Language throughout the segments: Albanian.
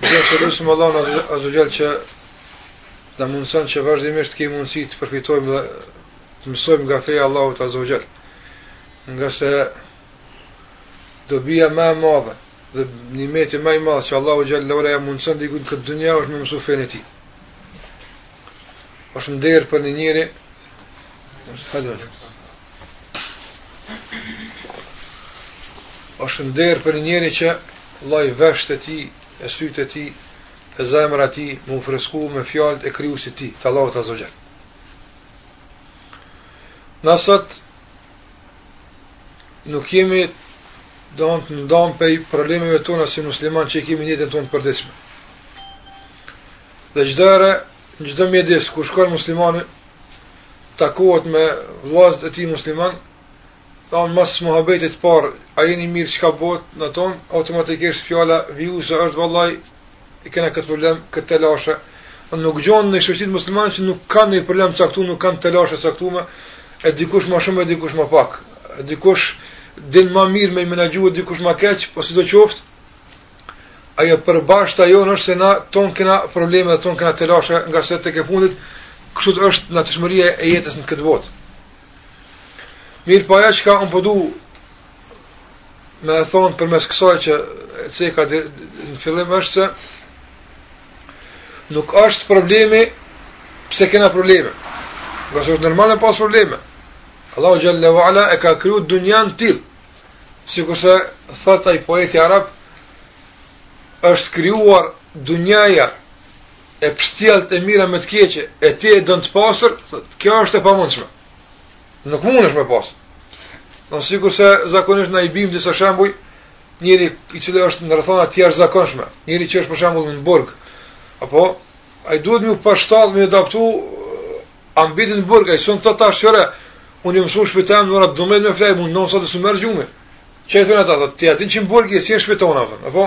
Dhe të lusim Allahun azze ve xhel që na mundëson që vazhdimisht t'kemi mundësi të përfitojmë dhe të mësojmë nga feja e Allahut azze ve xhel. Ngase dobija ma e madhe dhe nimeti ma i madhe që Allahu xhele ve ala ia mundëson dikujt n'këtë dunja është me mësu fenë e tij. Është nder për një njeri Hajde. Është nder për njeri që vallahi veshtë e tij, e sytë e tij, e zemra e tij, me u fresku me fjalët e Krijuesit tij, të Allahut azze ve xhel. Na sot, nuk jemi dot të ndamë prej problemeve tona si muslimanë që i kemi n'jetën tonë t'përditshme. Dhe çdo herë, Në çdo mjedis ku shkon muslimani, takohet me vllaznit e tij muslimanë, tanë mas muhabetit parë, a jeni mirë çka bohet tanë, automatikisht fjala vijuese është vallahi e kena këtë problem, këto telashe. Unë nuk gjon në shoqni muslimanë që nuk kanë një problem t'caktum, nuk kanë telashe t'caktume, e dikush ma shumë e dikush ma pak, e dikush din ma mirë me i menaxhu e dikush ma keq, po sido qoftë, Ajo e përbashkëta jonë është se na tanë kena probleme dhe tanë kena telashe ngase tek e fundit, kështu është natyrshmëria e jetës në këtë botë. Mirëpo ajo çka unë po du me e thonë përmes kësaj që e ceka dhe, në fillim është se nuk është problemi pse kena probleme. Ngase është normale me pas probleme. Allahu xhele ve ala e ka kriju dunjanë t'tillë. Sikurse thotë ai poeti arab, është krijuar dunjaja e pështjellt e mira me të keqe, e ti e don të pastër, kjo është e pamundshme. Nuk mundesh me pasë. Sikurse zakonisht na i bimë disa shembuj, njeri i cili është në rrethana t'jashtëzakonshme, njeri që është për shembull në burg, apo, ai duhet me iu përshtatë me u adaptu Ambientit n'burg, ai s'mun t'thotë more. Unë jam mësuar n'shpi teme në ora 12 me fjet, mu n'nandë sahat s'um merr gjumi. Çi thonë ata, thotë, ti a din qi n'burg, s'je n'shpi tonde apo? Apo?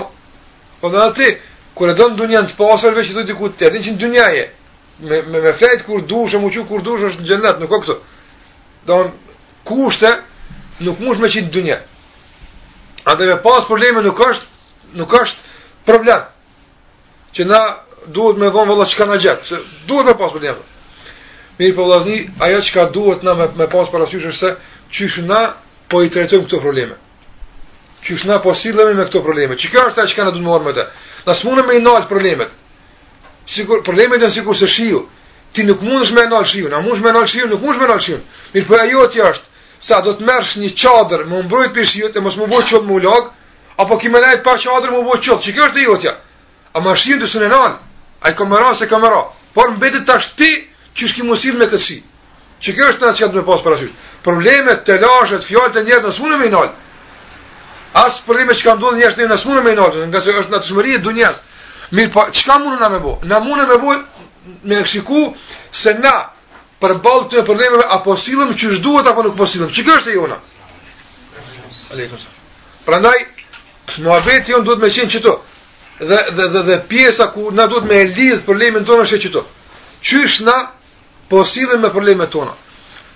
Po edhe ti, kur e don dunjanë të pastër veç t'i thotë dikush ti, a din qi n'dunja je? Me me me fjet kur dush, m'u çu kur dush është në xhenet, nuk ka këtu. Do kushte nuk mundet me qit dunja. Edhe me pas probleme nuk është, nuk është problem. Që na duhet me thonë valla çka na gjet, se duhet me pasë probleme. Mirëpo vllazni, ajo çka duhet na me, me pasë parasysh është se qysh na po i trajtojmë këto probleme. Qysh na po sillemi me këto probleme. Që kjo është ajo çka na duhet m'u marrë me te. Na s'mundim me i nalë problemet. Sikur, problemet janë sikurse shiu. Ti nuk mundesh me e nalë shiun. A mundesh me e nalë shiun, nuk mundesh me e nalë shiun. Mirëpo ajo te ti është, se a do të merrsh një çadër, m'u mbrojt prej shiut, e mos m'u bo qull me u lagë, Apo ki me nejtë pa çadër me u bo qull, kjo është e jotja. Ama shinë ti s'mun e nal, aj ka me ra se ka me ra, por mbetit të ashtë ti qysh ki me u sill me këtë shi. Qekjo është ajo që na duhet me pasë parasysh. Problemet, telashet, fjalët e njerëzve na s'mun me i nalë. As problemet që ka ndodhë njerëzve na s'mun me i nalë, ngase është natyrshmëri e dunjas. Mirëpo, çka mundemi na me bo? Na mundemi me bo me shiku se na përballë këtyne problemeve a po sillemi qysh duhet apo nuk po sillemi. Qekjo është e jona. Aleykum salam. Prandaj muhabeti jon duhet me qenë qëtu. Dhe dhe dhe, dhe pjesa ku na duhet me lidh problemin tonë është qëtu. Qysh na po sillemi me problemet tona.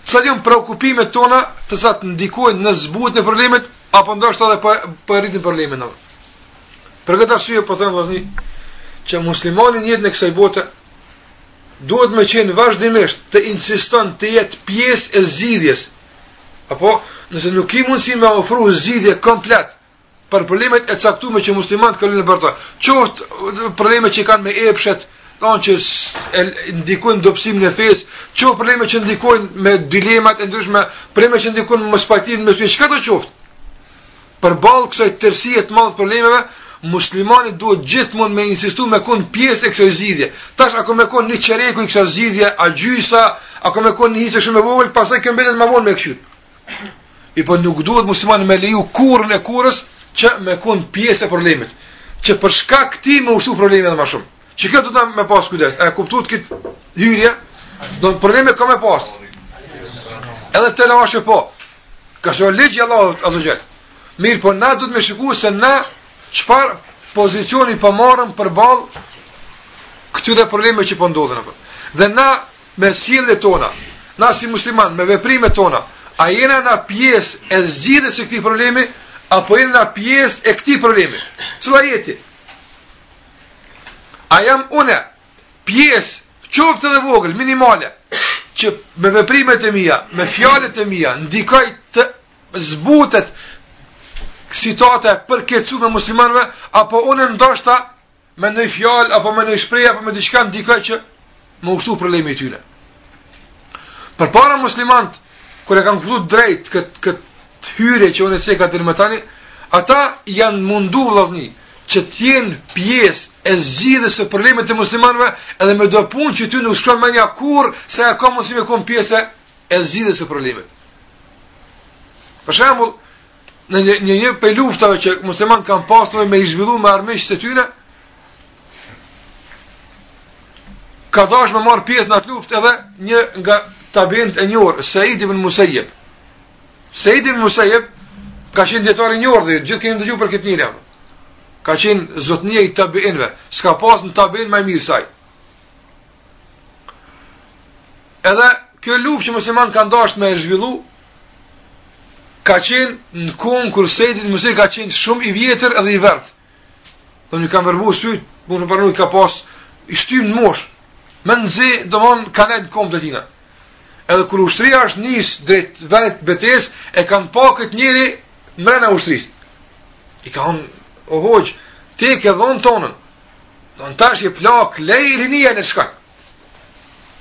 Çka janë preokupimet tona, të sa të ndikojnë në zbutjen e problemit apo ndoshta edhe po po rritin problemin apo. Për këtë arsye po them vllazni që muslimani në jetën e kësaj bote duhet me qenë vazhdimisht të insiston të jetë pjesë e zgjidhjes Apo, nëse nuk ki mundësi me ofru zgjidhje komplet për problemet e caktume që muslimanët kalojnë nëpër to, qoftë problemet që kanë me epshet tona që ndikojnë dobsimin e fesë, qoftë problemet që ndikojnë me dilemat e ndryshme, problemet që ndikojnë mospajtimin mes tyre, çka do qoftë. Përballë kësaj tërësie të madhe problemeve, muslimani duhet gjithmonë me insistu me kon pjesë e kësaj zgjidhje. Tash a ko me kon një çereku i kësaj zgjidhje, a gjysa, a ko me kon një hise shumë e vogël, pastaj kjo mbetet ma vonë me kqyr. Mirëpo nuk duhet muslimani me leju kurrën e kurës që me kon pjesë e problemit, që për shkak tij me u shtu problemi edhe më shumë. Qekëtë duhet me pas kujdes. E kuptuat këtë hyrje? Pra probleme ka me pas. Edhe telashe po. Kjo është ligj i Allahut azze ue xhel. Mirëpo na duhet me shiku se na çfarë pozicioni po marrim përballë këtyre probleme që po ndodhin apo. Dhe na me sjelljet tona, na si musliman me veprimet tona, a jena na pjesë e zgjidhjes së këtij problemi apo jena na pjesë e këtij problemi? Cila jemi? A jam une pjesë, qoftë edhe e vogël, minimale, që me veprimet e mija, me fjalët e mija, ndikoj të zbutet situata e përkeqsume e muslimanve, apo une ndoshta me naj fjalë, apo me naj shprehje, apo me diqka ndikoj që me u shtu problemi i tyne. Përpara muslimant, kur e kanë kuptu drejt këtë kët hyrje që unë e ceka deri më tani, ata janë mundu vllazni që t'jenë pjesë e zgjidhjes së problemit të muslimanve edhe me do punë që ty nuk t'shkon menja kurrë se e ka mundësi me konë pjesë e zgjidhjes së problemit. Për shembull, në një një, një prej luftave që muslimant kanë pas me i zhvillu me armiqt e tyne, ka dash me marrë pjesë në atë luftë edhe një nga tabiint e njohur, Seid ibn Musejib. Seid ibn Musejib ka qenë dijetar i njohur dhe gjithë kemi dëgju për këtë njeri. Ka qenë zotnia i tabiinve, s'ka pas në tabiin ma i mirë se aj. Edhe kjo luftë që muslimant kanë dashtë me e zhvillu, ka qenë në kohën kur Seid ibn Musejib ka qenë shumë i vjetër edhe i verbt. Domethanë ju kanë verbu sytë, mund në përnu i ka pasë, i shtymë në moshë, mezi, domethanë, ka nejtë në komë të tina. Edhe kur ushtria është nisë drejt venit të betejës, e kanë pa këtë njeri mrena ushtrisë. I kanë thonë, o hoxhë, ti e ke dhonë tonën, Domethanë tash je plak, leje rinia le t'shkon.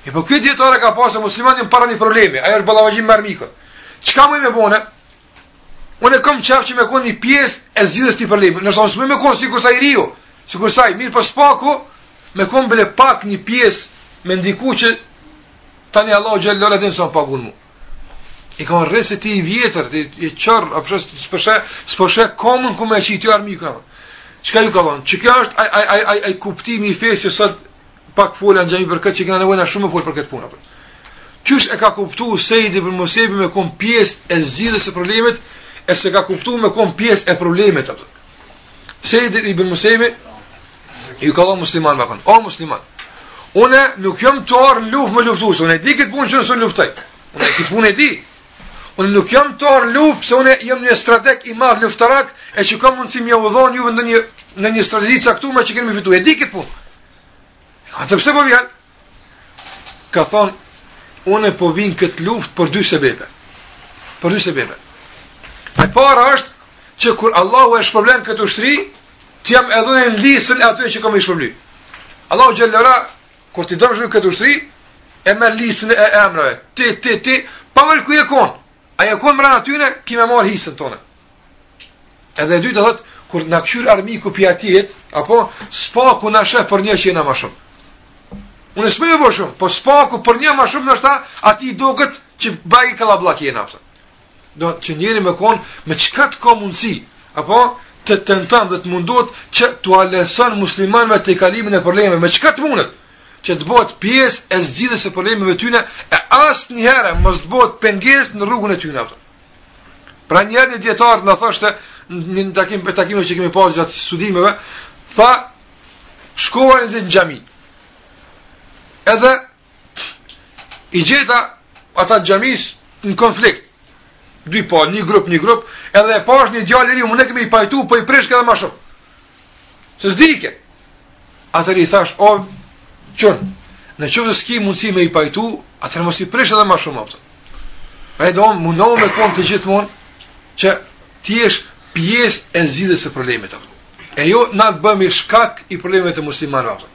E po ky dijetar e ka pa se muslimant janë para një problemi, ajo është ballafaqimi me armikun. Çka muj me bo une? Unë e kom qejf që me konë një pjesë e zgjidhjes t'atij problemi. Nëse unë s'muj me konë sikur se i riu, sikur se i miri por po s'paku, me konë bile pak një pjesë me ndihmu që tani Allahu xhele ve ala e din sa më pagun mu. Ik arre se ti i vjetër, ti i qorr, as po sheh, s'po sheh, s'po sheh, komën ku me e qitë, jo armikun. Çka ju ka thonë? Që kjo është aj, aj, aj, aj, aj kuptimi i fesë që sot pak folet n'xhami për këtë që kena nevojë na shumë me folë për këtë punë. Për. Qysh e ka kuptu Seid ibn Musejibi me kon pjesë e zgjidhjes së problemit, e s'e ka kuptu me kon pjesë e problemit. Për. Seid ibn Musejibi, ju ka thanë muslimanve ka thënë, o musliman, une nuk jom tu ardhë në luftë me luftu, se une e di këtë punë që unë s'muj luftoj, une këtë punë e di, une nuk jom tu ardhë n'luftë, pse une jom një strateg i madh luftarak, e që ka mundësi me jau dhonë juve ndonjë, ndonjë strategji t'caktume që kemi me fitu, e di këtë punë. Atëherë pse po vjen? ka thonë, une po vij n'këtë luftë për dy sebebe. Për dy sebebe. E para është që kur Allahu e shpërblen këtë ushtri, të jam edhe une n'listën e atyre që ka me i shpërbly. Allahu xhele ve ala, kur t'i don me shpërbly këtë ushtri, e merr listën e emrave, ti, ti, ti, pa marrë ku je konë, A je kon mrena tyne, ki me marrë hisen tonde. Edhe e dyta thotë, kur na kqyr armiku prej atje, apo, s'paku na sheh për një që jena ma shumë. Unë s'muj me bo shumë, po s'paku për një ma shumë ndoshta, atij i doket që bajagi kallabllak jena. Domethanë që njeri me konë, me çka të ka mundësi, apo, të tenton dhe të mundot që t'ua lehtëson muslimanve tejkalimin e problemeve, me çka të mundet, që të bëhet pjesë e zgjidhjes së problemeve të tyne e asnjëherë mos të bëhet pengesë në rrugën e tyne, apo. Pra një herë një dietar na thoshte në një takim prej takimeve që kemi pasur gjatë studimeve, tha shkova në xhami. Edhe i gjeta ata të xhamisë në konflikt. Dy pa, një grup, një grup, edhe e pashë një djalë i ri, në vend që me i pajtu, po i prish edhe më shumë. Se s'dike. Atëherë i thashë, o çun, në qoftë se s'ki mundësi me i pajtu, atëherë mos i prish edhe ma shumë, apo. E domethonë me konë gjithmonë, që të jesh pjesë e zgjidhjes së problemit, apo. E jo, na të bëmi shkak i problemit të muslimanëve, apo.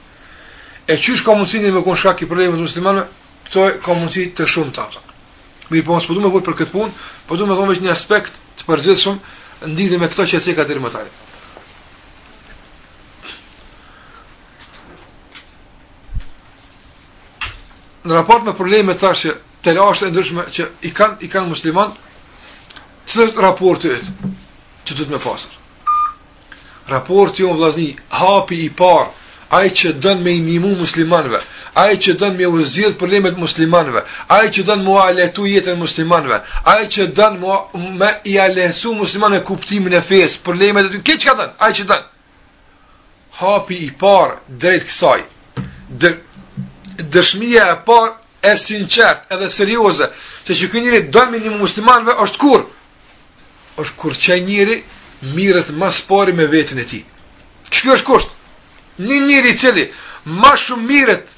E qysh ka mundësi njeri me konë shkak i problemit të muslimanëve, për atë ka mundësi të shumta, apo. Mirëpo, s'po du me folë për këtë punë, po du me thonë veç një aspekt të përgjithshëm në lidhje me këto që e ceka deri më tani. Në raport me probleme të thashë, të lashtë e ndryshme që i kanë i kanë muslimanët, si është raporti yt, që duhet me pasë. Raporti jonë vllazni, hapi i parë, ai që don me u ndihmu muslimanëve, ai që don me u zgjidh problemet muslimanëve, ai që don me ua lehtu jetën muslimanëve, ai që don me ua, me ia lehtsu muslimanëve kuptimin e fesë, problemet e tyre, çka don, ai që don. Hapi i parë drejt kësaj. Dë, dëshmia e parë e sinqertë edhe serioze se qeky njeri don me i ndihmu muslimanve është kur është kur qeky njeri mirret mas pari me veten e tij. Qekjo është kusht. Një njeri i cili ma shumë mirret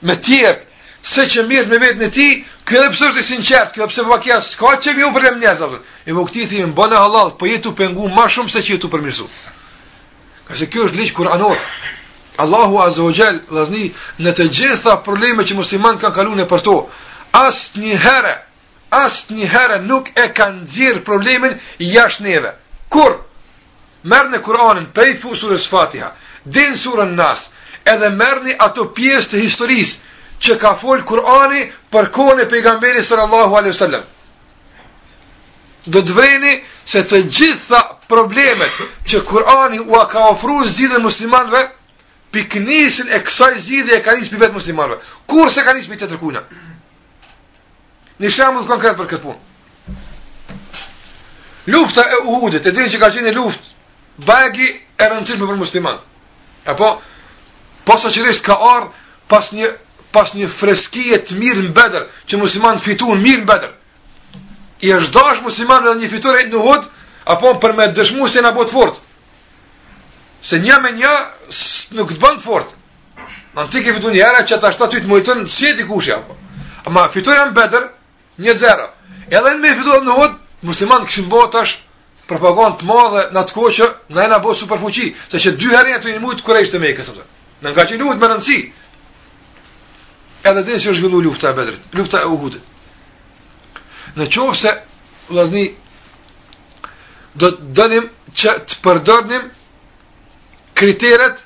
me tjerët se që mirret me veten e tij, ky edhe pse është i sinqertë, ky edhe pse përva kja s'ka që mi u përrem njerëz, apo. E më këtij i themi, bëna hallall, por po je tu pengu ma shumë se që je tu përmirësu. Ngase kjo është ligj kur'anor. Allahu Azza wa Jall vllazni në të gjitha problemet që muslimanët kanë kaluar nëpër to. Asnjëherë asnjëherë nuk e ka nxjerrë problemin jashtë neve. Kurrë. Merrne Kur'anin prej sures Fatiha, deri n'suren Nas, edhe merrni ato pjesë të historisë, që ka folë Kur'ani për kohën e pejgamberit sallallahu alaihi sallam. Do të vëreni se të gjitha problemet që Kur'ani ua ka ofru zgjidhjen muslimanve, pikënisjen e kësaj zgjidhje e ka nis prej vetë muslimanve. Kurrë s'e ka nis prej tjetërkujna. Një shembull konkret për këtë punë. Lufta e Uhudit, e dini që ka qenë luftë bajagi e rëndësishme për muslimanët. Apo posaçërisht ka ardhur pas një pas një freskie të mirë në Bedër, që muslimanët fituan mirë në Bedër. I është dashur muslimanëve një fitore në Uhud, apo për me dëshmuar se na bëu të fortë. Se një me një nuk të bën të fortë. Don ti ke fitu një herë, qe tash ata të mujtën, s'je ti kush jam. Po. Ama fituam Bedër, një zero. Edhe na me fitu në Uhud, muslimant kishim bo tash propagandë të madhe në atë kohë që ne jena bo superfuqi, se që dy herë tash i kena mujtë Kurejsht, me i kesh. Don gjithçka luhet me rëndësi. Edhe dhe qysh u zhvillu lufta e Bedrit, lufta e Uhudit. Në qoftë se, vllazni, do të donim që të përdornim kriteret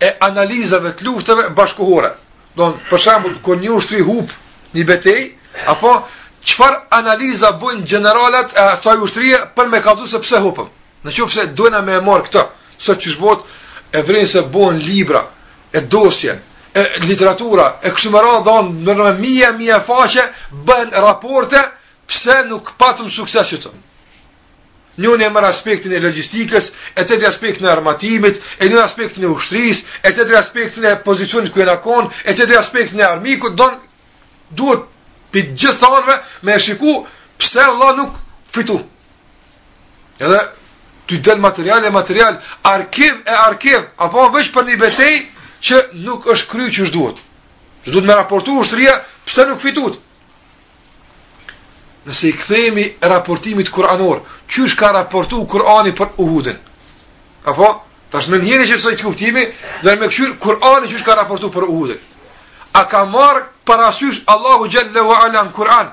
e analizave të luftave bashkëkohore. Don për shembull kur një ushtri hup një betejë, apo çfarë analiza bëjnë gjeneralet e asaj ushtrie për me kallxu se pse hupëm. Në qoftë se dojna me marrë këto, sot në botë e vren se bohen libra e dosje e literaturë e kështu me radhë don në mija e mija faqe bohen raporte pse nuk patëm sukses qetu. Njoni e merr aspektin e logjistikës, e tjetri aspektin e armatimit, e njoni aspektin e ushtrisë, e tjetri aspektin e pozicionit ku jena kon, e tjetri aspektin e armikut, don duhet prej gjithë anëve me e shiku pse Allah nuk fitu. Edhe të del material e material, arkiv e arkiv, apo veç për një betejë që nuk është kry qysh duhet. Që duhet me raportu ushtria pse nuk fitut. Nëse i kthehemi raportimit kuranor, qysh ka raportu Kurani për Uhudin? Apo tash nëse jeni qësoj kuptimi, don me kqyr Kurani qysh ka raportu për Uhudin. A ka marr parasysh Allahu xhel-le ue ala në Kur'an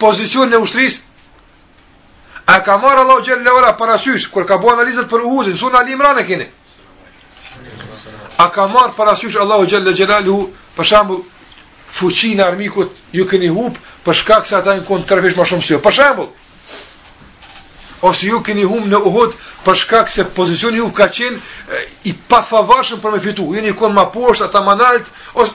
pozicionin e ushtrisë? A ka marrë Allahu xhelle ue ala parasysh kur ka bo analizat për Uhudin, suren Ali Imran e keni. A ka marrë parasysh Allahu xhelle xhelalu për shembull fuqinë e armikut ju keni humb për shkak se ata janë kon trefish ma shumë se ju. Për shembull, ose ju keni humb në Uhud për shkak se pozicioni juj ka qenë i pafavorshëm për me fitu. Ju jeni kon ma poshtë ata ma nalt ose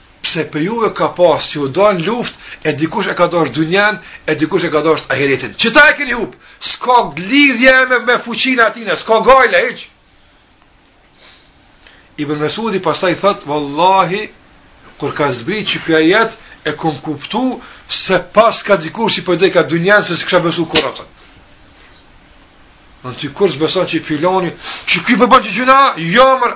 pse prej juve ka pas që u dalë n'luftë, e dikush e ka dashtë dynjen, e dikush e ka dashtë ahiretin. Qeta e këni hupë, s'ka lidhje me, me fuqinë e tyne, s'ka gajle, hiç. Ibn Mesudi pastaj thotë, vallahi, kur ka zbrit qiky ajet, e kom kuptu se paska dikush që po e dojka dynjen, se s'kisha besu kurrë atë. Don ti kurrë s'beson që filoni, që ky po ban qi gjynah, ja mër,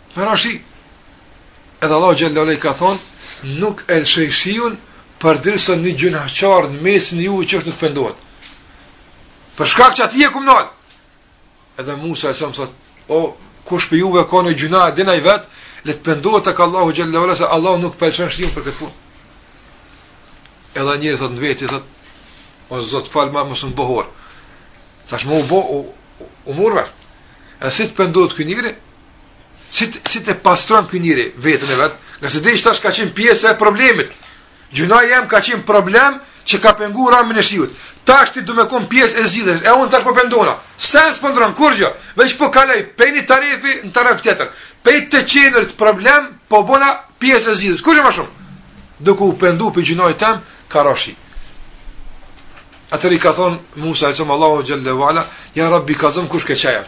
me ra shi, edhe Allahu xhelle ue ala ka thonë, nuk e lëshoj shiun, përderisa një gjynahqar në mesin e juve që nuk pëndohet. Për shkak të atij e kom nalë. Edhe Musa alejhi selam thotë, o, kush prej juve ka një gjynah e din ai vetë, le të pëndohet te Allahu xhelle ue ala, se Allah nuk po e lëshon shiun për këtë punë. Edhe njëri thotë në veti, thotë, o Zot falma mos më bo hor. Tash më u bo u, u, u mor vesh. A si të pendohet ky njeri? si si të pastron ky njeri vetën e vet, ngase deri tash ka qenë pjesë e problemit. Gjunahi jem ka qenë problem që ka penguar ramjen e shiut. Tashti du me kon pjesë e zgjidhjes. E un tash po pendohna. Se s'po ndron kurgjë, veç po kaloj pej ni tarafi në taraf tjetër. Pej të qenurit problem po bohna pjesë e zgjidhjes. Kurgjë ma shumë. Duke u pendu pej gjunahit tem karshi. Atëherë ka thon Musa i thon Allahu xhelle ve ala, ja rabbi kallzom kush ke qaj.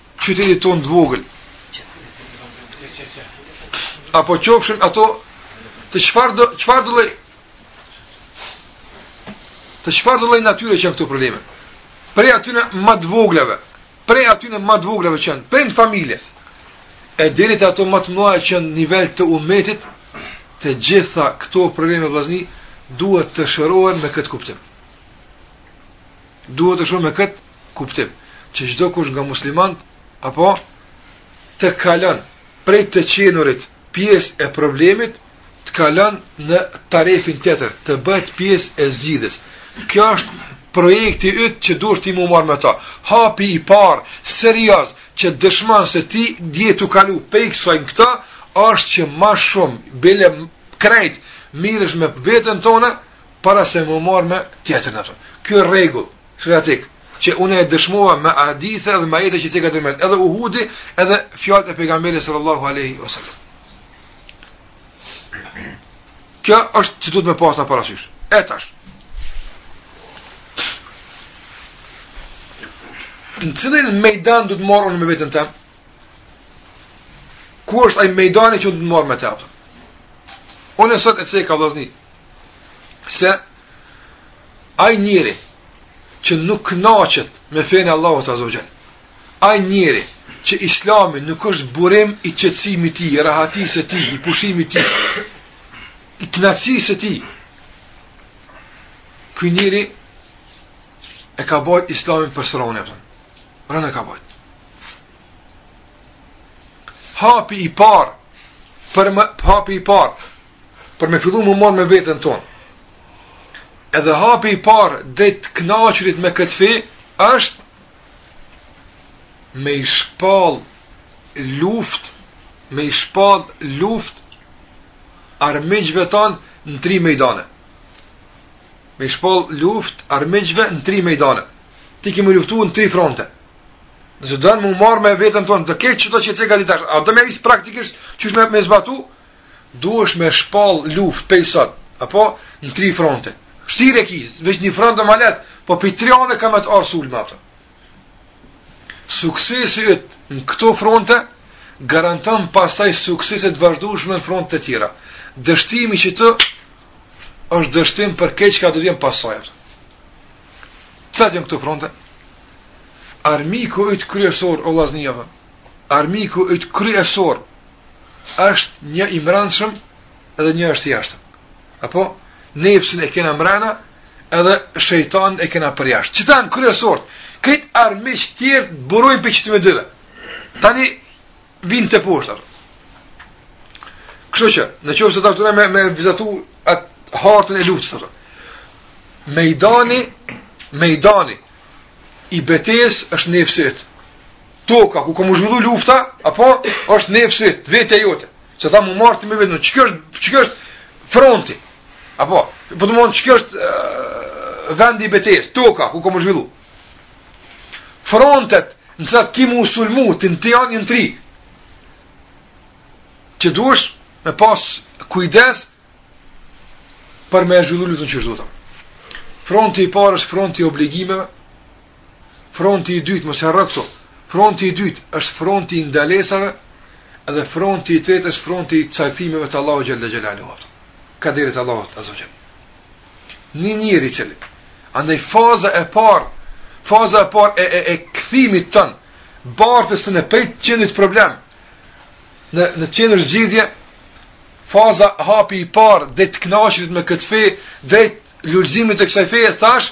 qytetit tonë të vogël. Apo qofshin ato të çfarë do çfarë do të çfarë do lloj natyre që janë këto probleme. Prej atyne ma të voglave, prej atyne ma të voglave që janë, prej familjes. E deri te ato ma të mëdha që në nivel të umetit, të gjitha këto probleme vllazni duhet të shërohen me këtë kuptim. Duhet të shërohen me këtë kuptim që çdokush nga muslimanët apo të kalon prej të qenurit pjesë e problemit të kalon në tarafin tjetër, të bëhet pjesë e zgjidhjes. Kjo është projekti yt që duhet ti mu marrë me ta. Hapi i parë, serioz, që dëshmon se ti je tu kalu pej ksaj në këta, është që ma shumë, bile krejt, mirresh me vetën tonë, para se mu marrë me tjetrin tonë. Kjo rregull. Sheriatik, që unë e dëshmova me hadithe dhe me ajete që t'i kam përmend, edhe Uhudi, edhe fjalët e pejgamberit sallallahu alaihi wasallam. Kjo është që duhet me pasur parasysh. E tash. Në cilin mejdan du të marrë unë me vetën tem? Ku është ai mejdani që du të marrë me vetvetën? Unë e sot e ceka vllazni, se ai njeri që nuk kënaqet me fenë e Allahut azza wa jall. Ai njeri që Islami nuk është burim i qetësimit i tij, rahatisë së tij, i pushimit të tij, i kënaqësisë së tij. Ky njeri e ka bajt Islamin për së rëndi. Rëndë e ka bajt. Hapi i parë për me, hapi i parë për me fillu mu marrë me vetën tonë. Edhe hapi i parë drejt të knaqurit me këtë fe, është me i shpal luft, me i shpal luft armiqve tonë në tri mejdane. Me i shpal luft armiqve në tri mejdane. Ti ke me luftu në tri fronte. Nëse don mu marr me veten tonë, krejt qeto që t'i ceka deri tash. A do me nis praktikisht qysh me zbatu? duhesh me shpall luft pej sot, apo në tri fronte. Shtirë e ki, veç një front e ma leht, po pej tri anve ka me të ardh sulme ato. Suksesi yt në këto fronte, garanton pasaj suksese t'vazhdushme në fronte të tjera. Dështimi qëtu është dështim për keq ka do të jenë pasojat. Cilat janë këto fronte? Armiku yt kryesor o vllaznija. Armiku yt kryesor është një i mrendshëm dhe një është i jashtëm. Apo nefsin e kena mrena edhe shejtanin e kena përjashtë. Qëta janë kryesort, krejt armiqt tjerë burojnë pej qëtyne dyve. Tani vinë teposhtë. Kështu që, në qoftë se të aftuna me, me vizatu atë hartën e luftës. Mejdani, mejdani i betejës është nefsi yt. toka ku ka m'u zhvillu lufta, apo është nefsi yt, vetja jote, se thamë m'u marr ti me vete, që kjo është, që kjo është fronti, apo, po të mund, që kjo është uh, vendi i betejës, toka ku ka m'u zhvillu. Frontet, në cilat ki m'u sulmu, të në të janë një në tri, që duhesh me pas kujdes për me e zhvillu luftën qysh duhet. Fronti i parë është fronti i obligimeve, Fronti i dytë, mos harro këto. Fronti i dytë është fronti i ndalesave dhe fronti i tretë është fronti i caktimeve të Allahut xhelle xhelaluhu. Kaderit të Allahut azze ve xhel. Një njeri që andaj faza e parë, faza e parë e e, e kthimit ton bartjes në pej t'qenit problem në t'qenit zgjidhje faza hapi i parë dhe të knaqurit me këtë fe dhe lulzimit e kësaj feje thash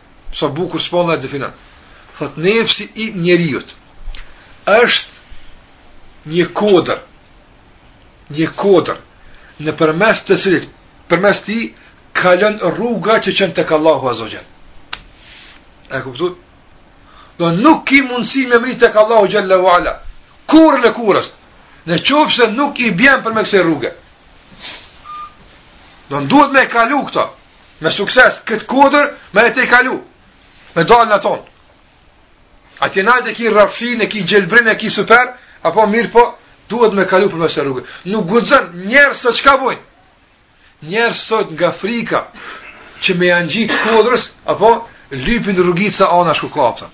Sa bukur shpallja e definon. Thot nefsi i njeriut është një kodër. Një kodër nëpërmes të cilit përmes tij kalon rruga që çon tek Allahu azze ve xhel. E kuptu? Do nuk ki mundësi me mrri tek Allahu xhelle ue ala. Kurrën e kurrës. Në qoftë se nuk i bjen përmes kësaj rruge. Domethënë duhet me kalu këtë. me sukses këtë kodër me e tejkalu, me dalë n'at anë. Atje nalt e ki rrafshin, e ki gjelbrin, e ki super, apo mirëpo, duhet me kalu përmes asaj rruge. Nuk guxon, njerz sot çka bojnë? Njerz sot nga frika, që me ju ngjit kodrës, apo lypin rrugica anash ku kapëtën.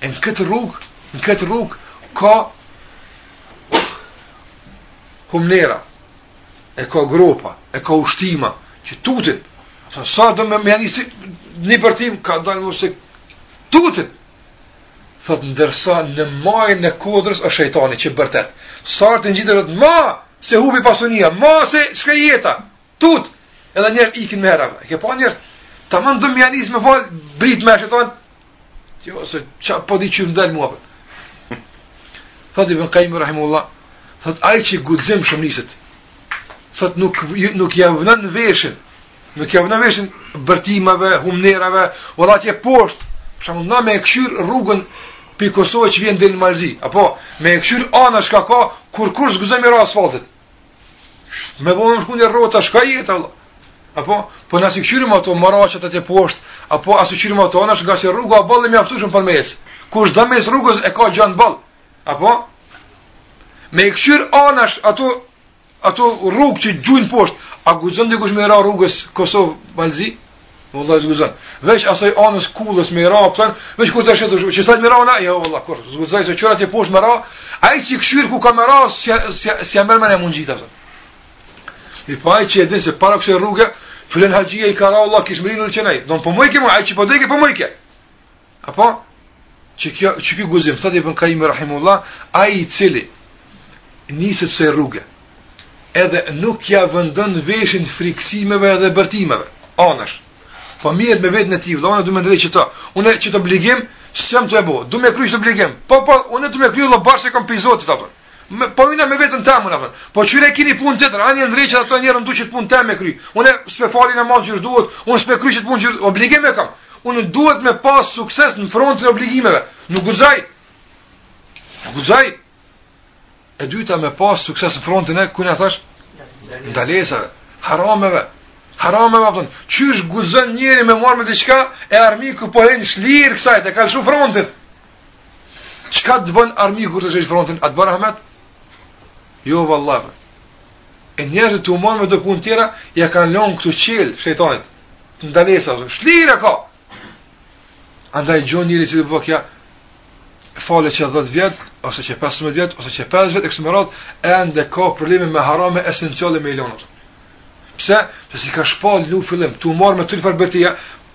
E në këtë rrugë, në këtë rrugë ka humnera, e ka gropa, e ka ushtima, që tutin, sa, sa do me me ja nis ti, një bërtim, ka dalë mu se tutin, thot ndërsa në majën e kodrës o shejtani që bërtet, sa të ngjitet, ma se hupi pasunia, ma se shku jeta, Tut, edhe njerëz ikin me hera. E ke pa njerëz, taman don me ja nis me u fal, britmë shejtanit. Jo se ça po di çu ndal mua. Thot ibn Qayyim rahimullah, thot ai që guximshëm niset. Thot nuk nuk ja vënon veshin. Nuk ja vënon veshin bërtimave, humnerave, valla atje poshtë. Për shembull, na me kshyr rrugën pi Kosove që vjen deri në Malzi, apo me kshyr anash çka ka, kurr kurr s'guzoj me ra asfaltit. Me bo me shku një rrota, s'ka jetë, valla. Apo, po na s'i këqyrim ato, maracët atje poshtë, apo as i këqyrim ato anash nga si rruga, a boll e mjaftushme për mes. Kush do mes rrugës e ka gjanë boll. Apo, me i këqyr anash ato, ato rrugë që gjujnë poshtë, a guzon dikush me i ra rrugës Kosovë, Malzi? Valla s'guzon. Veç asoj anës Kullës me ra, thon, veç kur tash thosh, që sa me ra na, jo valla kurr s'guzoj se ç'o atje poshtë me ra, ai që kshyr ku ka me ra, si si s'ma merr menja mun ngjitet. I pa ai që e din se para kësaj rruge, filan haxhia i ka ra valla kish mrri n'Ulqin ai. Don po mujke, ai që po deke po mujke. Apo qekjo qeky guzim thotë ibn Qayyim rahimullah, ai i cili niset ksaj rruge edhe nuk ja vëndon veshin friksimeve dhe bërtimeve, anash, po miret me vetën e tij, vëlla une du me ndreq qeto, une qet obligim s'jam tu e bo, du me kry qet obligim, po po, une du me kry, vëlla bash e kom pi Zotit, apo. Po unë me vetën teme na. Po kqyre keni punë tjetër, ani ndreqi ato njerë, un du qet punë tem me kry. Unë s'pe fali namaz qysh duhet, unë s'pe kry qet punë që obligim e kam. Unë duhet me pas sukses në frontin e obligimeve. Nuk guxoj. Nuk guxoj. E dyta me pas sukses në frontin e ku na thash? Ndalesave, harameve. Harameve, thon, qysh guxon njëri me u marr me diçka e armiku po hin shlir kësaj, e ka lëshu frontin. Çka të bën armiku kur ta lshosh frontin, a të bën rahmet? Jo, valla. E njerëzit tu u marr me do punë tjera, ja kanë lonë këtu qelë, shejtanit, te ndalesa, shlire ka! Andaj gjonë njëri që të bëk, ja, falet qe 10 vjet ose qe 15 vjet ose qe 50 vjet e kështu me radhë ende ka probleme me harame esenciale me i lon ato. Pse? Se s'i ka shpall në fillim, tu u marr me tërë farbetia,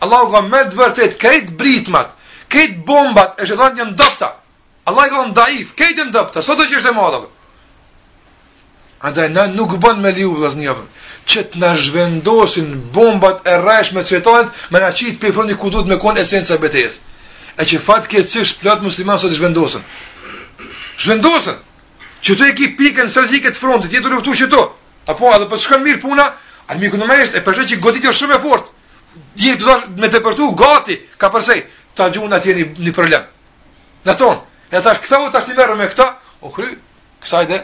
Allahu ka me të vërtet krejt britmat, krejt bombat e shejtanit janë të dobta. Vallahi kane daif, krejt janë të dobta, sot është që është e madhë. Andaj na nuk bën me leju vllaznia. Që të na zhvendosin bombat e rrejshme të shejtanit, me na qit prej fronti ku duhet me kon esenca e betejës. E që fatkeqsisht plot musliman sot zhvendosen. Zhvendosen. Qetu e ki pikën strategjike të frontit, je tu luftu qetu. Apo edhe po të shkon mirë puna, armiku në mëjesht e po sheh që goditja është shumë e fort. Je tu dasht me depërtu, gati, ka përsej, ta gjun atje një, një problem. Na thon, edhe tash kthehu tash ti merru me këta, u kry, kësajde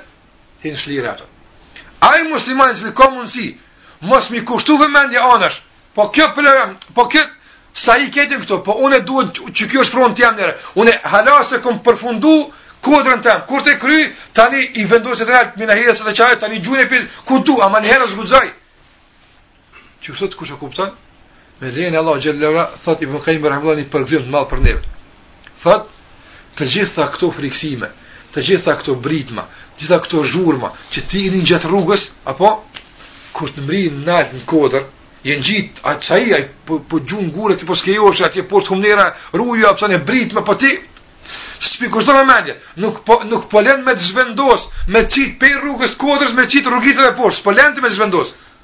hin shlirë ato. Ai musliman që ka mundësi, mos me i kushtu vëmendje anash, Po kjo problem, po kë sa i ketin këtu, po unë duhet që kjo është fronti jem njëherë. Unë hala s'e kom përfundu kodrën tem. Kur të kry, tani i vendos të drejt me nahirë se të çaj tani gjun e pil ku du, ama njëherë s'guxoj. Ti sot kur e kupton, me lejen e Allah xhele ue ala thot Ibn Qayyim rahimullahu përgzim të madh për neve. Thot, të gjitha këto friksime, të gjitha këto britma, të gjitha këto zhurma, që ti i nin gjatë rrugës, apo, kur të mrrin nalt në kodër, je ngjitë, a që i, ai po, po gjun gurë, ti po s'ke jo është, atje poshtë humnera, ruju, a pësane britma, po ti, s'po i kushton vëmendje, nuk po, nuk po lenë me të zhvendosë, me qitë prej rrugës kodrës, me qitë rrugicave poshtë, s'po lenë të me të zhvendosë,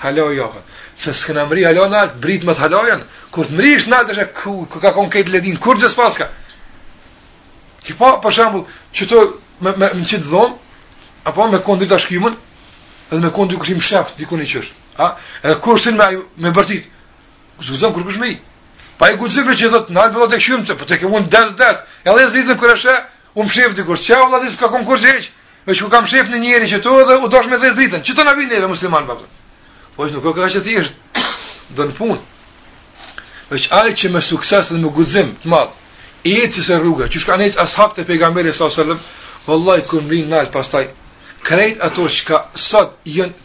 Hala jo. Se s'kena mrri hala nalt, britmat hala janë. Kur të mrrish nalt e sheh kuku ka kon këtë ledin, kurgjë s'paska. Ti po për shembull, qetu me me në qit dhomë, apo me kon drita shkimun, edhe me kon dikush i mshef diku në qosh. A? Edhe kur hin me me bërtit. S'guxon kurkush me hi? Po ai guxim që thot, na bëhet të shum të, po të kemon ders ders. E dhez dritën kur e sheh U mshef dikush, që vallahi s'ka konë kurgjë hiç, veç u kon mshef një njeri qetu edhe u dasht me dhez dritën, qeshtu na vjen neve musliman, babë. Po ajo nuk është kaq thjesht, don punë. Veç ai që me sukses dhe me guxim të madh, ec kësaj rruge, qysh kan ec as'habët e pejgamberit s.a.s. Vallahi, kur mrrin nalt pastaj, krejt ato çka sot janë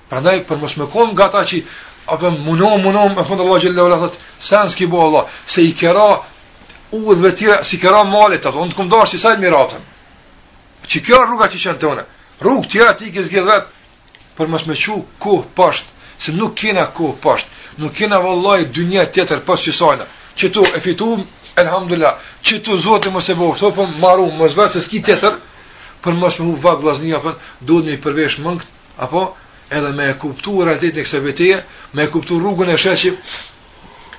Prandaj për mos me kon nga ata që apo munohem munohem e n'fund Allah xhele ue ala thot sen s'ki bo Allah se i ke ra udhëve tjera s'i ke ra malit ato unë të këmë si sajt miratën që kjo rruga që çon te unë rrugë tjera ti i ke zgjedh vet për mos me çu kohë posht se nuk kena kohë posht nuk kena vallahi dynja tjetër pas kësajna qetu e fitu elhamdulilah qetu Zot mos e boftë thopëm po maru mos vet se s'ki tjetër për mos me hup vakt vllaznia po duhet me i përvesh mëngët apo edhe me e kuptu realitetin e kësaj beteje, me e kuptu rrugën e sheh që,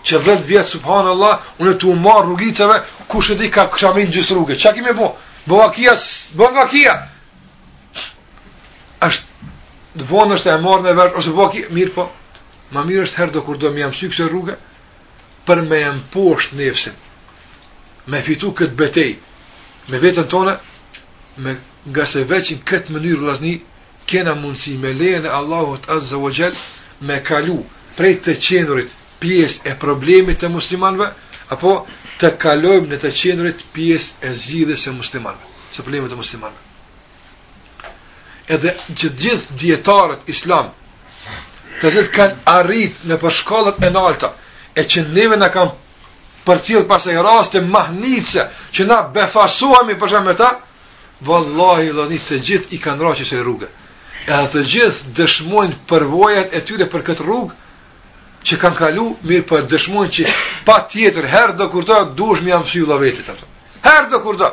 që dhetë vjet, subhanë Allah, unë tu u marrë rrugicave, ku s'e di ka kësha me në gjysë rrugë, çka ki me bo? Bo vakia, bo vakia! Ashtu, dë vonë është e marrë në vesh, ose bo vakia, mirëpo, ma mirë është herëdo kurdo me ja msy kësaj rruge, për me e mposht nefësin, me fitu këtë betejë, me veten tonë, me ngase veç n'këtë mënyrë vllazni, kena mundësi me lejën e Allahut Azza wa Xhell me kalu prej të qenurit pjesë e problemit të muslimanve, apo të kalojmë në të qenurit pjesë e zgjidhjes e muslimanve, së problemit të muslimanve. Edhe që gjithë dijetarët islam të cilët kanë arrit nëpër shkallët e nalta, e që neve na kanë përcjellë pastaj raste mahnitëse, që na befasohemi për shembull me ta, vallahi vllazni të gjithë i kanë ra qësaj rruge. Edhe të gjithë dëshmojnë përvojat e tyre për këtë rrugë, që kanë kalu, mirëpo dëshmojnë që patjetër, herëdo kurdo, duhesh me ja msy udhë vetit. Herëdo kurdo.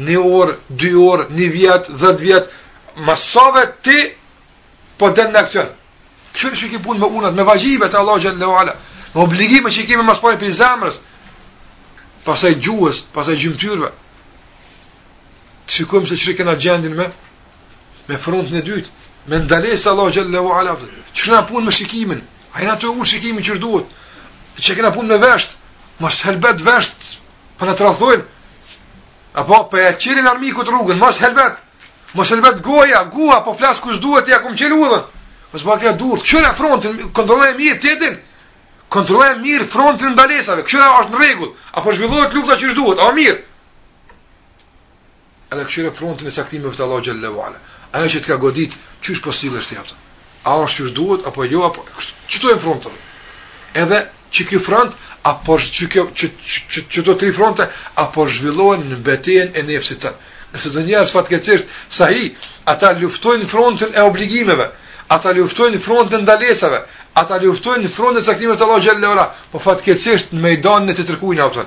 një orë, dy orë, një vjet, dhetë vjet, masove ti po del në aksion. Këqyre qysh e ki punën me urdhnat, me vaxhibet e Allahut xhalla wa ala, me obligime që i kemi ma s'pari prej zemrës, pasaj gjuhës, pasaj gjymtyrve, të shikujmë se qysh e kena gjendjen me, me frontin e dytë, me ndalesat e Allahut xhalla wa ala, qysh e kena punën me shikimin, a jena tu e ulë shikimin qysh duhet, qysh e kena punën me veshtë, mos helbet veshtë, Po na tradhtojnë, apo po e çelin armikut rrugën, mos helbet, mos helbet goja, guha, a po flas ku s'duhet, ja kom çelë udhën, mos bo vakia durt, këqyre frontin, kontrolloje mirë tjetrin, kontrolloje mirë frontin e ndalesave, këqyre a është në rregull, a po zhvillohet lufta qysh duhet, a mirë, Edhe këqyre frontin e caktimeve të Allahut xhalla wala. Ajo që të ka godit, çysh po sillesh ti me të? A është çysh duhet apo jo apo kështu? Çto e fronton? Edhe qiky front apo qikjo qi qi qito tri fronte po zhvillohen në betejën e nefsit tan. Nëse do njerëz fatkeqësisht sa i ata luftojnë në frontin e obligimeve, ata luftojnë në frontin e ndalesave, ata luftojnë në frontin e caktimeve të Allahut xhalla wala, po fatkeqësisht në mejdanin e tjetërkujna apo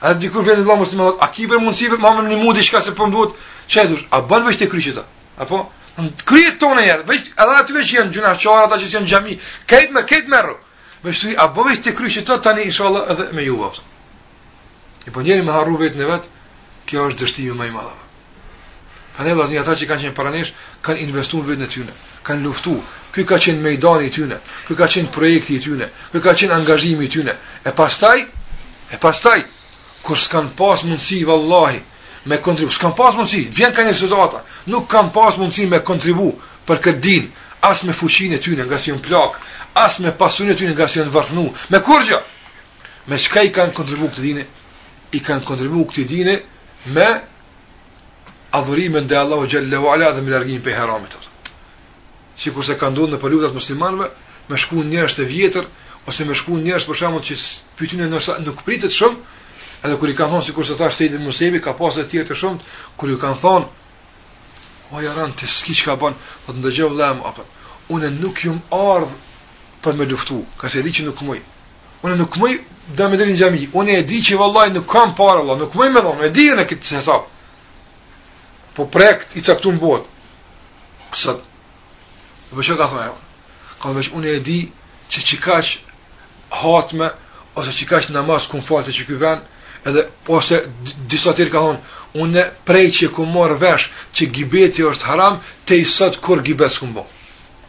A di kur vjen Allahu musliman? A ki për mundësi për me m'ndihmu diçka se po m'duhet? Çetu, a bën veç të kry qeta? Apo kryet tonë herë, veç edhe aty që janë gjuna çora ata që janë xhami, kait me kait merr. Më thuj a bën veç të kry qeta tani inshallah edhe me ju vaftë. E po njeri me harru veten e vet, kjo është dështimi më i madh. Ane vllazni ata që kanë qenë para nesh kanë investu veten e tyne, kanë luftu. Ky ka qenë mejdani i tyne, ky ka qenë projekti i tyne, ky ka qenë angazhimi i tyne. E pastaj, e pastaj kur s'kan pas mundësi vallahi me kontribu, s'kan pas mundësi, vjen kanë rezultata, nuk kanë pas mundësi me kontribu për këtë din, as me fuqinë e tyne ngase janë plak, as me pasurinë e tyne ngase janë varfnu, me kurgjë. Me çka i kanë kontribu këtij dini? i kanë kontribu këtij dini me adhurimin ndaj Allahut xhel-le ve ala dhe me largimin prej haramit. Sikurse ka ndodh nëpër luftat e muslimanëve me shku njerëz të vjetër ose me shku njerëz për shembull që prej tyne nëse nuk pritet shumë, edhe kur i kanë thonë sikurse thash Seid ibn Musejebi ka pas edhe të tjerë të shumtë, kur i kanë thonë o jaran ti s'ki çka bën, po të ndëgjoj vëllai më apo. Unë nuk jum ardh për me luftu, ngase e di që nuk muj. Unë nuk muj deri në xhami. Unë e di që vallahi nuk kam para valla, nuk muj me dhonë, e di në këtë hesap. Po projekt i caktuar në botë. Sot. Po çka thonë ajo? Ka vesh unë e di që qikaq hatme ose qikaq namaz kum fal te qiky vend edhe ose disa tjerë ka thonë unë prej që kum marr vesh që gibeti është haram te sot kurrë gibet s'kum bo.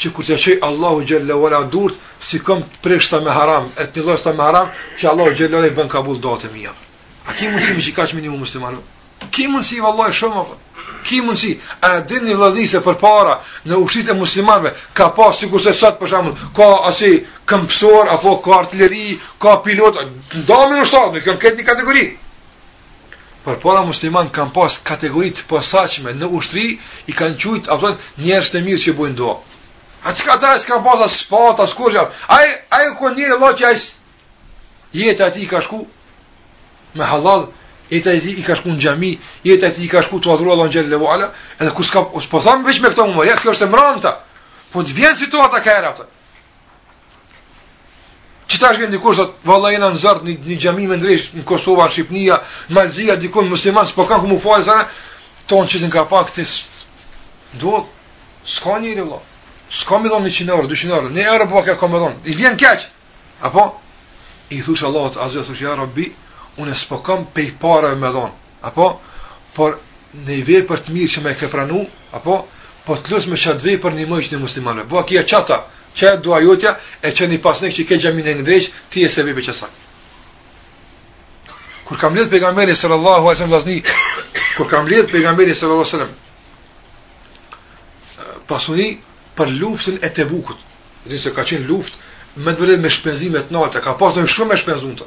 që kur t'ja qoj Allahut xhel-le ve ala durët, s'i kom të prishta me haram, e të njollosta me haram, që Allahu xhel-le ve ala i bën kabul duatë e mija. A ki mundësi me që i ka me i ndihmu muslimanve? Ki mundësi, vallahi, shumë, apo. Ki mundësi, a e dini vllazni se përpara, në ushtritë e muslimanve, ka pas sikurse sot për shembull, ka asi këmbësor, apo ka artileri, ka pilot, në damin ushtarë, në këmë këtë një kategori. Përpara muslimant kanë pas kategori të posaqme në ushtri, i kanë qujtë, a përton, njerëzt e mirë që bujnë dua. A që ka ta, s'ka pas as shpatë, as kurgja. A e ku njëri la që ajsë, jeta e tij i ka shku me hallall, jeta e tij i ka shku në xhami, jeta e tij i ka shku tu e adhuru Allahun xhel-le ve ala, edhe ku s'ka, s'po thamë veç me këta umër, ja, kjo është e mramëta, po të vjen situata kaniherë, përton. Qetash vjen dikush thot, valla jena në zor një xhami me ndreq në Kosovë, në Shqipni, në Mal të Zi, dikun muslimant s'po kanë ku mu fal sa ton çizën ka pak ti. Do s'ka një rëlla. S'ka me dhon 100 euro, 200 euro. Një euro s'po ka kah me dhon. I vjen keq. Apo i thot Allahut azza wa jalla, ja Rabbi, unë s'po kam pej para me dhon. Apo, po një vepër të mirë që ma ke pranu, apo, po të lus me qat vepër një mëjë që një muslimanëve. Bo, kja qata, që e dua jotja, e që një pasanik që ke xhami ndreq, ti je sebep për qësaj. Kur ka mledh pejgamberi sallallahu alaihi wasallam vllazni, kur ka mledh pejgamberi sallallahu alaihi wasallam pasuni për luftën e Tebukut. Dhe se ka qenë luftë me vërtet me shpenzime të nalta, ka pas shumë me shpenzunta.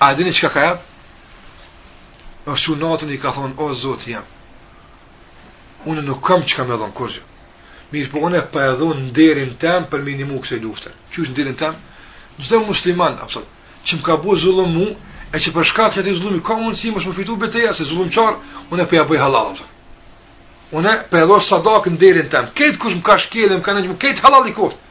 A e dini çka ka jap? Është çu natën i ka thonë, o Zot jem. Unë nuk kam çka me dhon kurgjo. Mirëpo unë po e dhon nderin tem për me nimu këtë luftë. Çka është nderin tem? Çdo musliman, apo që më ka bo zullum mu, e që për shkak të atij zullumi ka mundësi mos me fitu beteja se zullumqar, unë po ja bëj hallall apo. Unë po e dhon sadak nderin tem. Këtë kush më ka shkelë, me kamë me këtë hallall i koftë.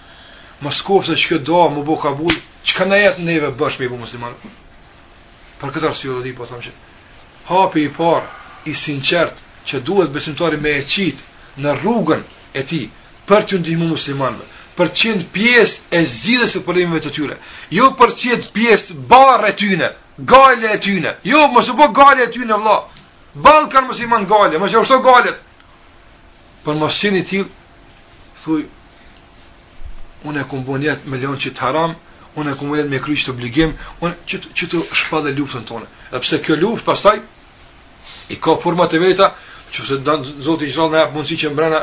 Mos koftë se qikjo dua m'u bo kabul, çka na jet neve bash me i bo muslimanve. Për këtë arsye do të po them që hapi i parë i sinqert që duhet besimtari me e qit në rrugën e tij për t'ju ndihmu muslimanëve, për të qenë pjesë e zgjidhjes së problemeve të tyre, jo për të qenë pjesë barrë e tyne, gajle e tyne. Jo, mos u bo gajle e tyne vëlla. Boll kanë muslimant gajle, mos ju shto gajlet. Për mos qenë i tillë, thuj, unë e kum bo nijet me lonë çka është haram, unë e kum bo nijet me kry çka është obligim, unë që, që të shpall edhe luftën tonë. E pse kjo luftë, pastaj, i ka format e veta, që nëse don Zoti xhel-le na jep mundësi që mbrena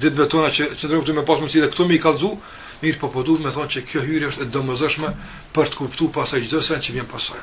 ditëve tona që, që ndodhem këtu me pas mundësi edhe këto me i kallëzu, mirëpo po du me thonë që kjo hyrje është e domosdoshme për të kuptu pastaj çdo sen që vjen pastaj.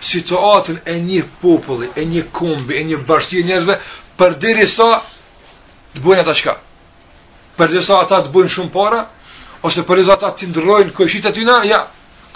situatën e një populli, e një kombi, e një bashkësie njerëzve, përderisa të bojnë ata çka. Përderisa ata të bojnë shumë para, ose përderisa ata të ndrojnë kojshitë e tyne, ja,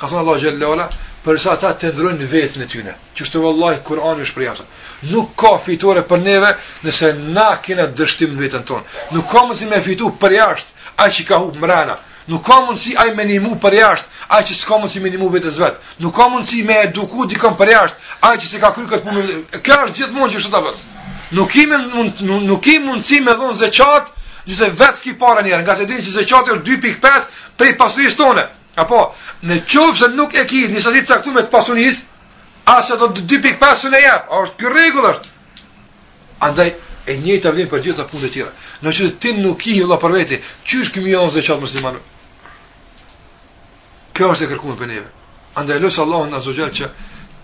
ka thënë Allah xhel-le ve ala, përderisa ata të ndrojnë veten e tyne. Qeshtu vallahi, Kur'ani është prijaftë. Nuk ka fitore për neve nëse na kena dështim n'veten tonë. Nuk ka mundësi me fitu përjashtë, ai që ka hup mrena. Nuk ka mundësi ai me nimu përjashtë, ai që s'ka mundësi me nimu vetes vet. Nuk ka mundësi me eduku dikon përjashtë, ai që s'e ka kry këtë punë vetë. Kjo është gjithmonë qeshtu të bëtë. Nuk ki mund, nuk ki mundësi me dhonë zeqat, nëse vetë s'ki pare njëherë, nga ta dini që zeqati është 2.5 prej pasurisë tone. Apo, në qoftë se nuk e ki një sasi të caktume të pasurisë, as ato 2.5 s'mun i jep, a është kjo rregull është. Andaj e njëjta vlen për gjitha punët e tjera. Në qoftë ti nuk ki vëlla për vete, qysh ki me ja dhon zeqat muslimanve? Kjo është e kërkume prej neve. Andaj lus Allahun azze ve xhel që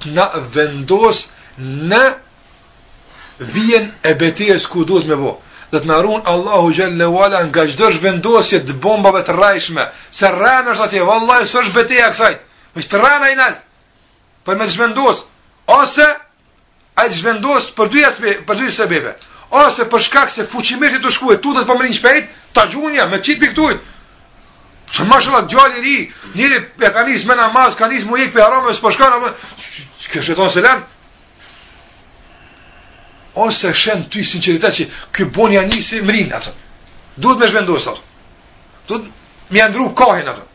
të na vendos në vijën e betejës ku duhet me bo. Dhe të na run Allahu xhel-le ve ala nga çdo zhvendosje të bombave të rrejshme. Se rren është atje, vallahi, s'është beteja kësajt. është rren ai nalt. Për me të zhvendosë. Ose Ai të zhvendos për dy arsye, për dy sebebe. Ose për shkak se fuqimisht je tu shku e, tu ec po mrrin shpejt, ta gjun-ja me t'qit prej ktujt. Se mashallah djalë i ri, njëri e ka nis me namaz, ka nis me ik prej haram, s'po shkon apo. Kjo shejtan selam. Ose sheh n'ty sinqeritet që ky bon ja nisi mrrin atje. Duhet me zhvendos atë. Duhet me ja ndrru kahjen atë.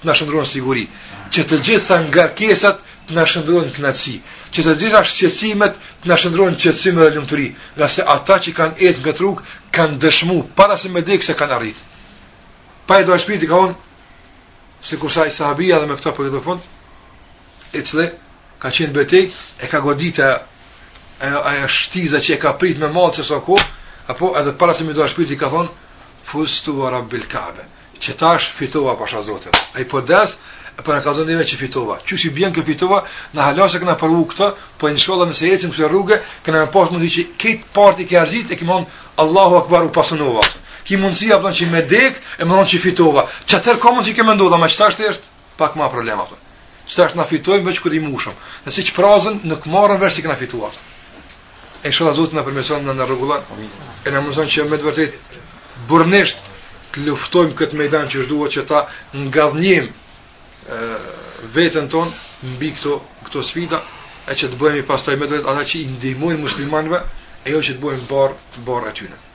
të na shndërrohen siguri, që të gjitha ngarkesat të na shndërrohen kënaqësi, që të gjitha shqetësimet të na shndërrohen qetësi dhe lumturi, ngase ata që kanë ecë n'kët rrugë kanë dëshmu para se me dek se kanë arrit. Pa e dhanë shpirtin ka thonë sikurse ai sahabiu dhe me këta po përfundoj, i cili ka qenë n'betejë e ka godit ajo ajo shtiza që e ka prit me mall çeso ku apo edhe para se me dhanë shpirtin ka thonë fuztu ve rabbil kabe që tash fitova pasha Zotin. Ai po des, por po na kallzon dhe që fitova. Qysh i bjen që fitova, na hala s'e kena përjetu këta, po inshallah nëse ecim kësaj rruge, kena me pasë mundi që këtë pasi ke arrit, e ke me thonë Allahu Akbar u pasunova. Ki mundësi, a kupton që me dek, e me thonë që fitova. Q'atëherë ka mundë që ke mendo, ama që tash është? pak ma problem apo. Pse është na fitojmë veç kur i mushim. Dhe si shprazen nuk marrim vesh si kena fituar. Inshallah Zoti na përmirëson na rregullon. E na mëson që me të vërtetë burrnisht të luftojmë këtë mejdan që është duhet që ta ngadhnjejm veten tonë mbi këto këto sfida e që të bëhemi pastaj prej ata që i ndihmojnë muslimanëve e jo që të bëhem barrë barrë atyne.